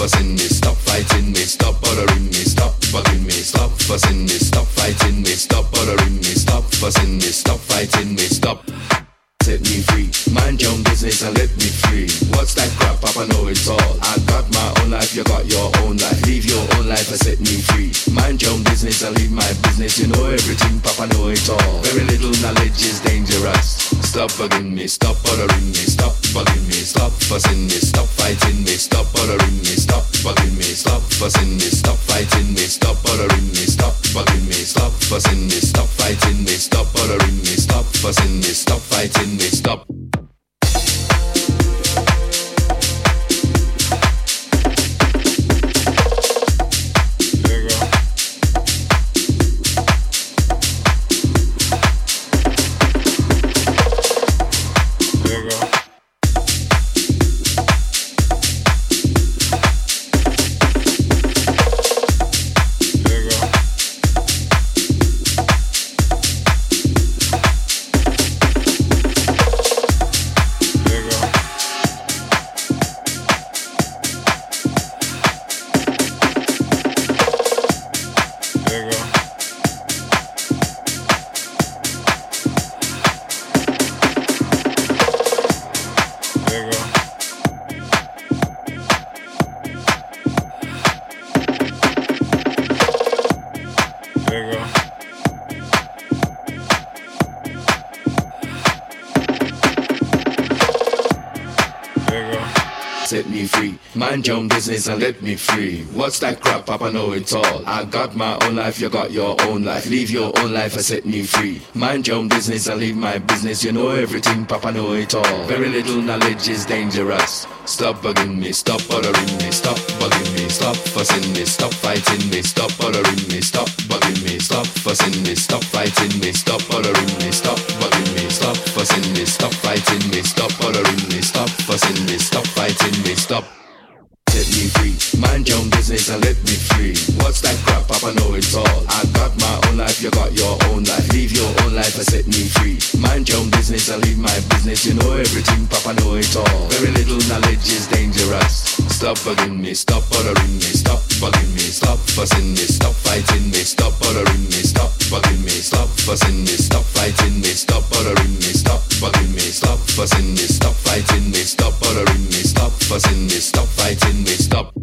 Fussing me, stop fighting me, stop bothering me, stop bugging me, stop fussing me, Mind your own business and let me free. What's that crap? Papa know it all. I got my own life, you got your own life. Leave your own life and set me free. Mind your own business and leave my business. You know everything, Papa know it all. Very little knowledge is dangerous. Stop bugging me, stop bothering me, stop bugging me, stop fussing me, stop fighting me, stop bothering me, stop bugging me, stop fussing me, stop fighting me, stop bothering me, stop bugging me, stop fussing me, stop fighting me, stop bothering me, stop fussing me, stop fighting me, stop set me free. Mind your own business and let me free. What's that crap? Papa know it all. I got my own life, you got your own life. Leave your own life and set me free. Mind your own business and leave my business. You know everything, Papa know it all. Very little knowledge is dangerous. Stop bugging me, stop bothering me, stop bugging me, stop fussing me, stop fighting me, stop bothering me, stop bugging me, stop fussing me, stop fighting me, stop bothering me, stop bugging me, stop fussing me, stop fighting me, stop bothering me, stop fussing me, stop fighting me, they stop.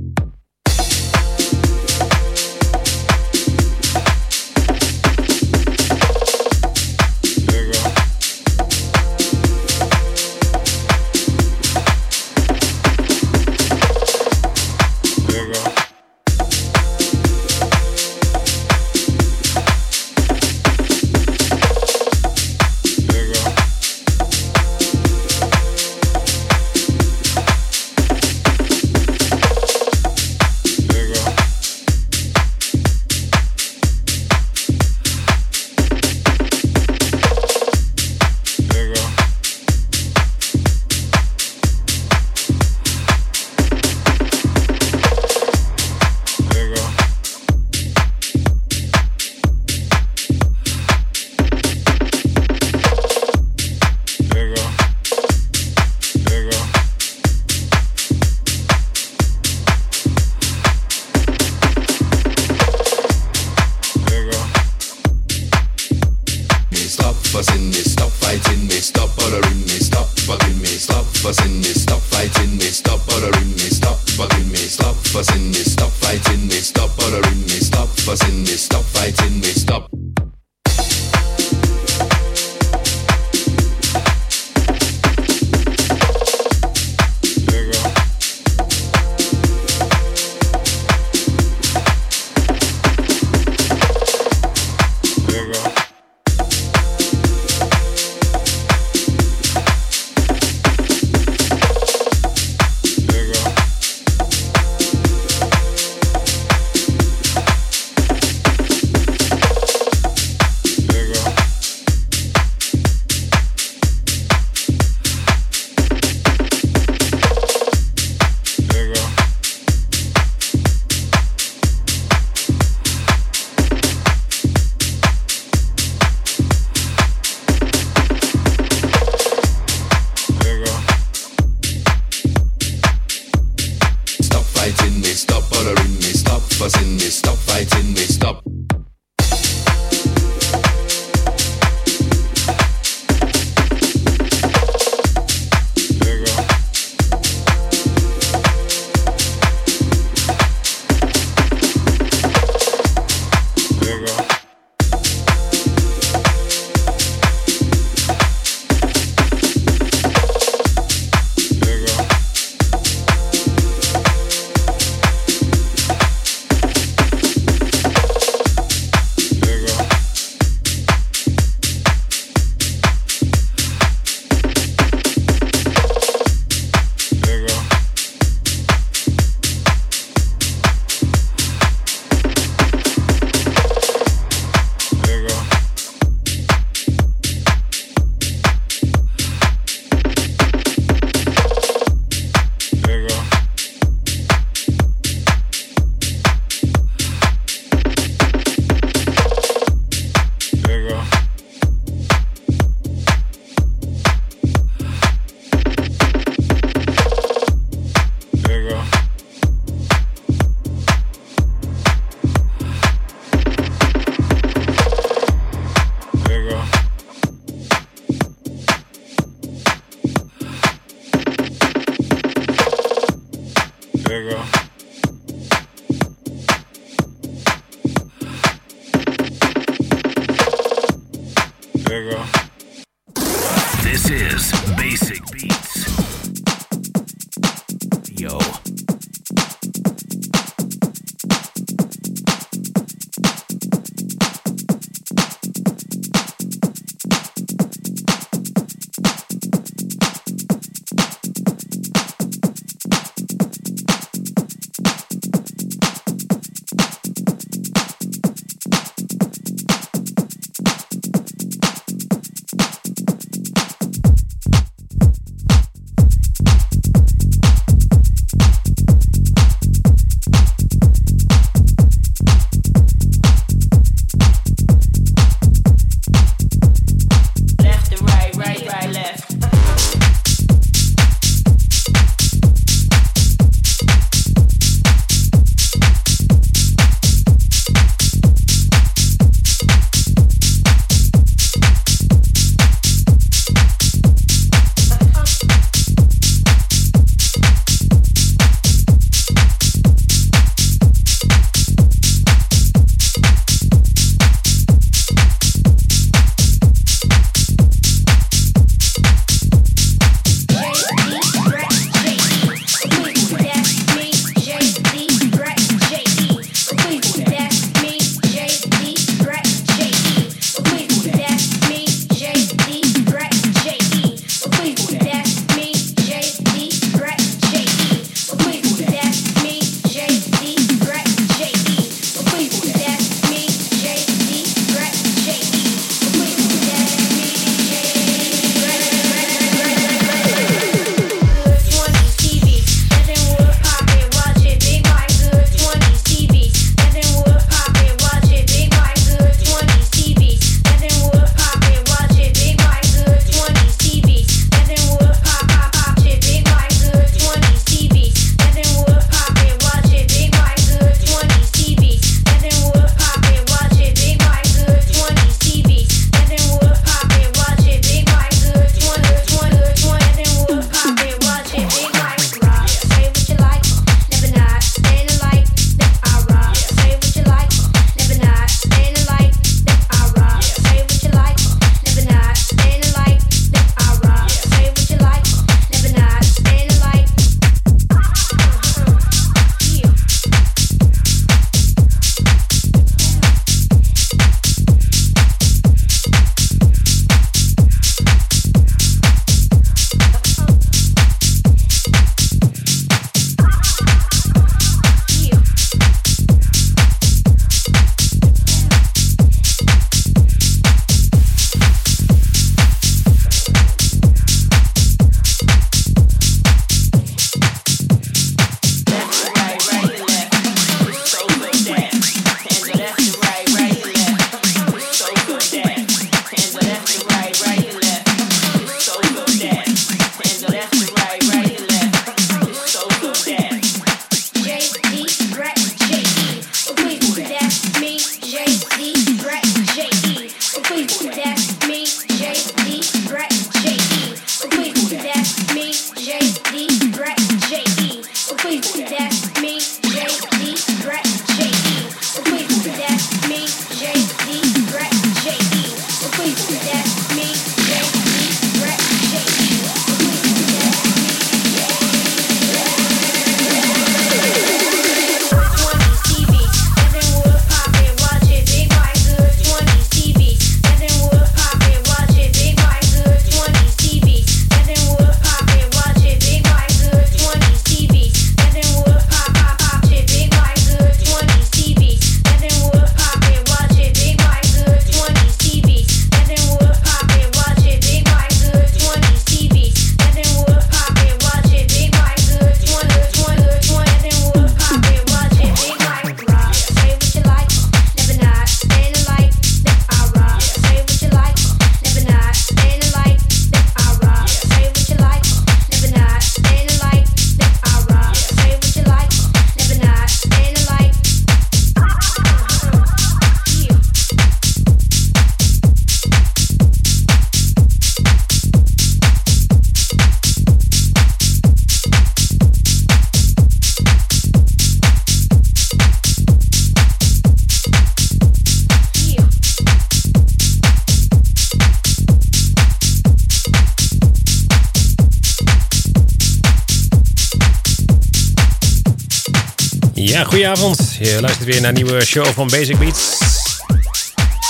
Goedenavond. Je luistert weer naar een nieuwe show van Basic Beats.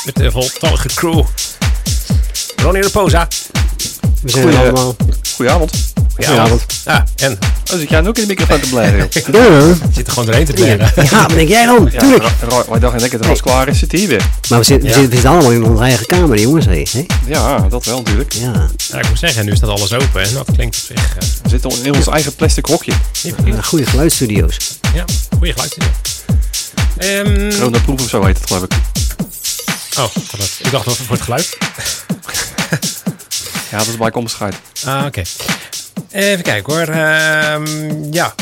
Met de voltallige crew. Ronnie Raposa. We zijn Goeie- allemaal. Goedenavond. Goedenavond. Ah, en Oh, zit jij nu ook in de microfoon te blijven? Ja, je zit er gewoon doorheen te blaren. ja, wat denk jij dan? Ja, Tuurlijk. Wij dachten dat het was klaar is, zit hier weer. Maar we zitten, we, Ja. zitten, we zitten allemaal in onze eigen kamer, jongens. Hé. Hè? Ja, dat wel natuurlijk. Ja, Ja, ik moet zeggen, nu staat alles open. En dat klinkt op zich eh, We zitten in ons eigen plastic hokje. goede geluidsstudio's. Ja, goede geluidstudio. Ehm Corona proef of zo heet het geloof ik. oh, ik dacht dat voor het geluid. Ja, dat is bij onderscheid. Ah, oké. Even kijken hoor. Ehm, ja,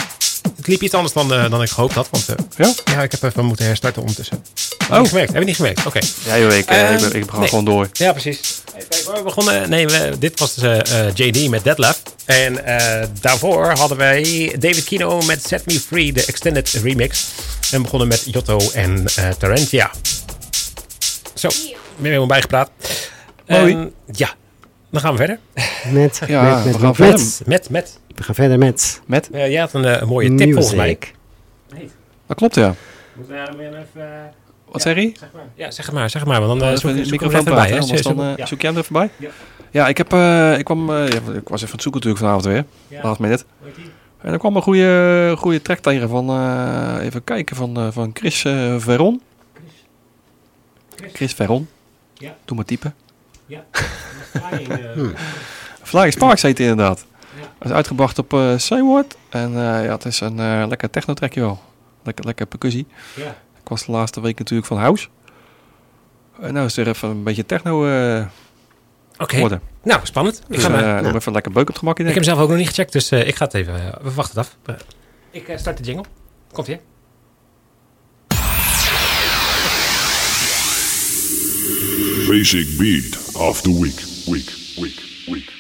het liep iets anders dan, eh, dan ik gehoopt had. Want eh, Ja? ja, ik heb even moeten herstarten ondertussen. Heb je Oh. niet gemerkt? Heb je niet gemerkt? Oké. Ja joh, ik, eh, Ehm, ik, ben- ik ga nee. gewoon door. Ja, precies. Even kijken, hoor. we begonnen. Nee, we- dit was eh, eh, JD met Deadlift. En eh, daarvoor hadden wij David Kino met Set Me Free, de extended remix. En begonnen met Jotto en eh Tarentia. Zo, weer helemaal bijgepraat. Mooi. Ehm, ja, dan gaan we verder. Met, Ja, met, met, we gaan met, verder. met. Met, met. We gaan verder met Met? Eh, jij had een, een mooie tip volgens mij. Dat klopt ja. Moeten we even... Wat zeg je? zeg maar. Ja, zeg het maar, zeg het maar. Want dan eh, Even zoek, microfoon er even bij. praten, hè. anders dan Zoek- ja. zoek jij hem er even bij? Ja. Ja, ik heb, eh, ik kwam, eh, ja, ik was even aan het zoeken natuurlijk vanavond weer. Ja. Heet die? En er kwam een goede, goede track tegen van, eh, even kijken, van, eh, van Chris Veron. Chris? Chris Veron. Ja. Doe maar typen. Ja. Flying. Flying Sparks heet hij inderdaad. Ja. Hij is uitgebracht op eh Seaward. En eh, ja, het is een eh, lekker techno-trackje wel. Lekker, lekker percussie. Ja. Ik was de laatste week natuurlijk van House. En nou is er even een beetje techno eh Oké, geworden. nou spannend. Ik, Dus ga eh maar, doe maar even lekker beuk op het gemakje. ik heb hem zelf ook nog niet gecheckt, dus eh, ik ga het even... eh, we wachten het af. Eh, ik eh, start de jingle. Komt ie. Basic beat of the. Week. Week. Week. Week.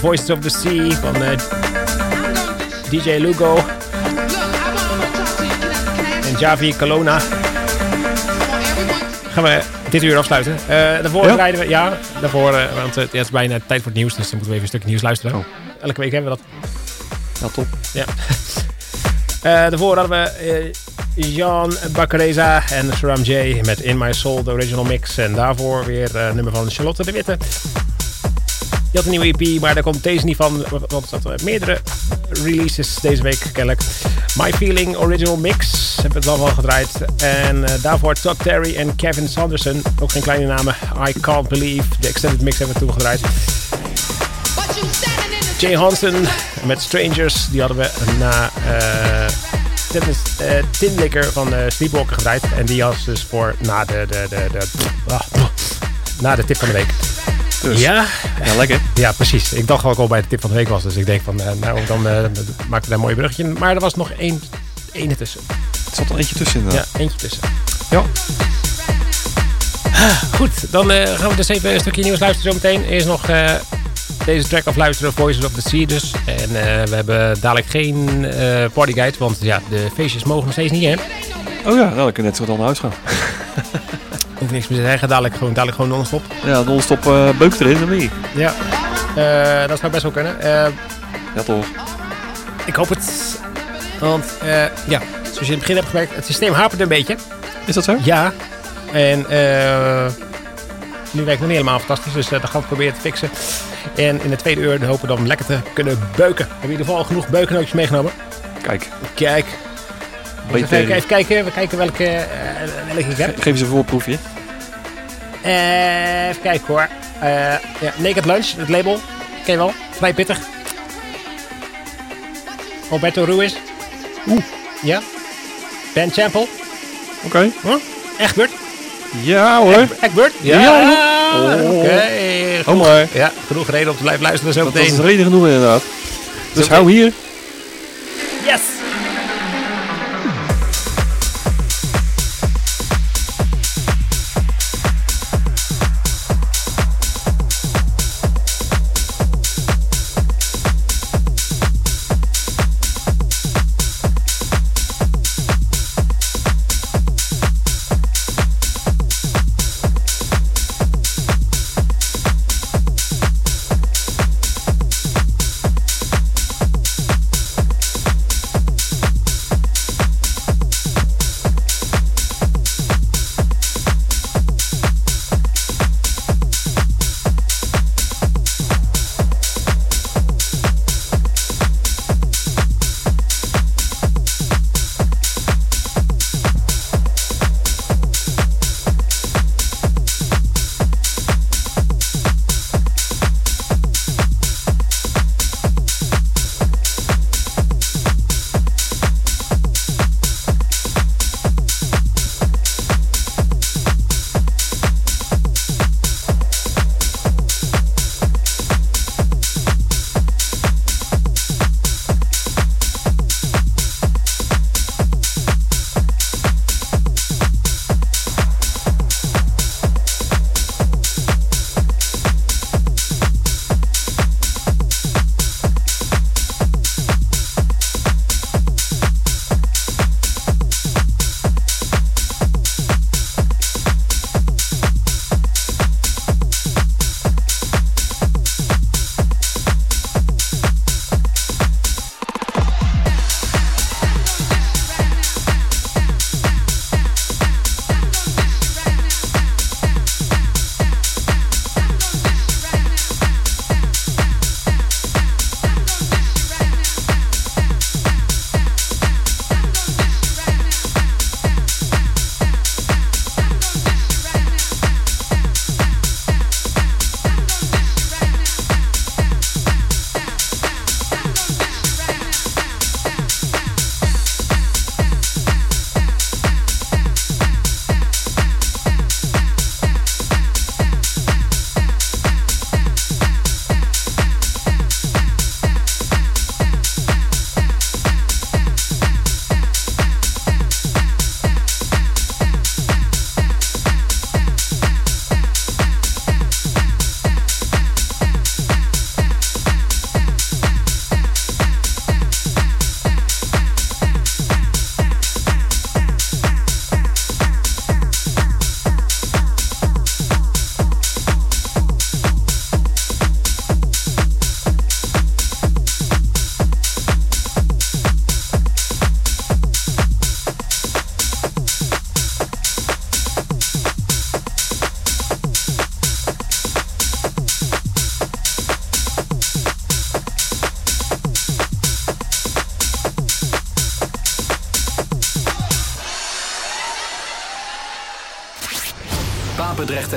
Voices of the Sea van eh, DJ Lugo en Javi Colonna. Gaan we dit uur afsluiten. Eh, daarvoor Ja? rijden we, ja, daarvoor, eh, want het is bijna tijd voor het nieuws, dus dan moeten we even een stukje nieuws luisteren. Oh. Elke week hebben we dat. Ja, top. Ja. Daarvoor hadden we Jean Baccareza en Saram J met In My Soul, de original mix. En daarvoor weer nummer van Charlotte de Witte. Die had een nieuwe EP, maar daar komt deze niet van. Want er zaten meerdere releases deze week kennelijk. My Feeling Original Mix hebben we al wel gedraaid. En eh, daarvoor Todd Terry en Kevin Sanderson. Ook geen kleine namen. I Can't Believe. De extended mix hebben we toen gedraaid. Jay Hansen met Strangers. Die hadden we na uh, Dennis uh, Tinlicker van Sleepwalker gedraaid. En die was dus voor na de, de, de, de, ah, na de tip van de week. Dus. Ja, Ja, lekker. ja, precies. Ik dacht ook al bij de tip van de week was. Dus ik denk van, eh, nou, dan uh, maakten we daar een mooi bruggetje. Maar er was nog één, één tussen. Er zat er eentje tussen Ja, eentje tussen. Ja. Goed, dan uh, gaan we dus even een stukje nieuws luisteren zometeen. Eerst nog uh, deze track of luisteren, Voices of the Sea dus. En uh, we hebben dadelijk geen partyguide, want ja, de feestjes mogen nog steeds niet, hè? Oh ja, nou, dan kun je net zo dan naar huis gaan. Hoef niks meer te zeggen, dadelijk gewoon, dadelijk gewoon non-stop. Ja, non-stop uh, beuk erin, dan niet. Ja, uh, dat zou best wel kunnen. Uh, ja, toch. Ik hoop het. Want ja, zoals je in het begin hebt gemerkt, het systeem hapert een beetje. Is dat zo? Ja. En nu werkt het nog niet helemaal fantastisch, dus dat gaan we proberen te fixen. En in de tweede uur hopen we dan lekker te kunnen beuken. We hebben in ieder geval genoeg beukennootjes meegenomen. Kijk. Kijk. Even, kijken, even kijken, we kijken welke, uh, welke ik heb. Geef eens een voorproefje. Uh, even kijken hoor. Uh, ja, Naked Lunch, het label. Ken je wel? Vrij pittig. Roberto Ruiz. Oeh. Ja. Ben Champel. Oké. Okay. Huh? Egbert. Ja hoor. Egbert? Ja. ja. Oh. Oké. Okay. Oh mooi. Ja, genoeg reden om te blijven luisteren zo Dat meteen. is reden genoeg inderdaad. Dus hou hier.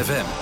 ZFM.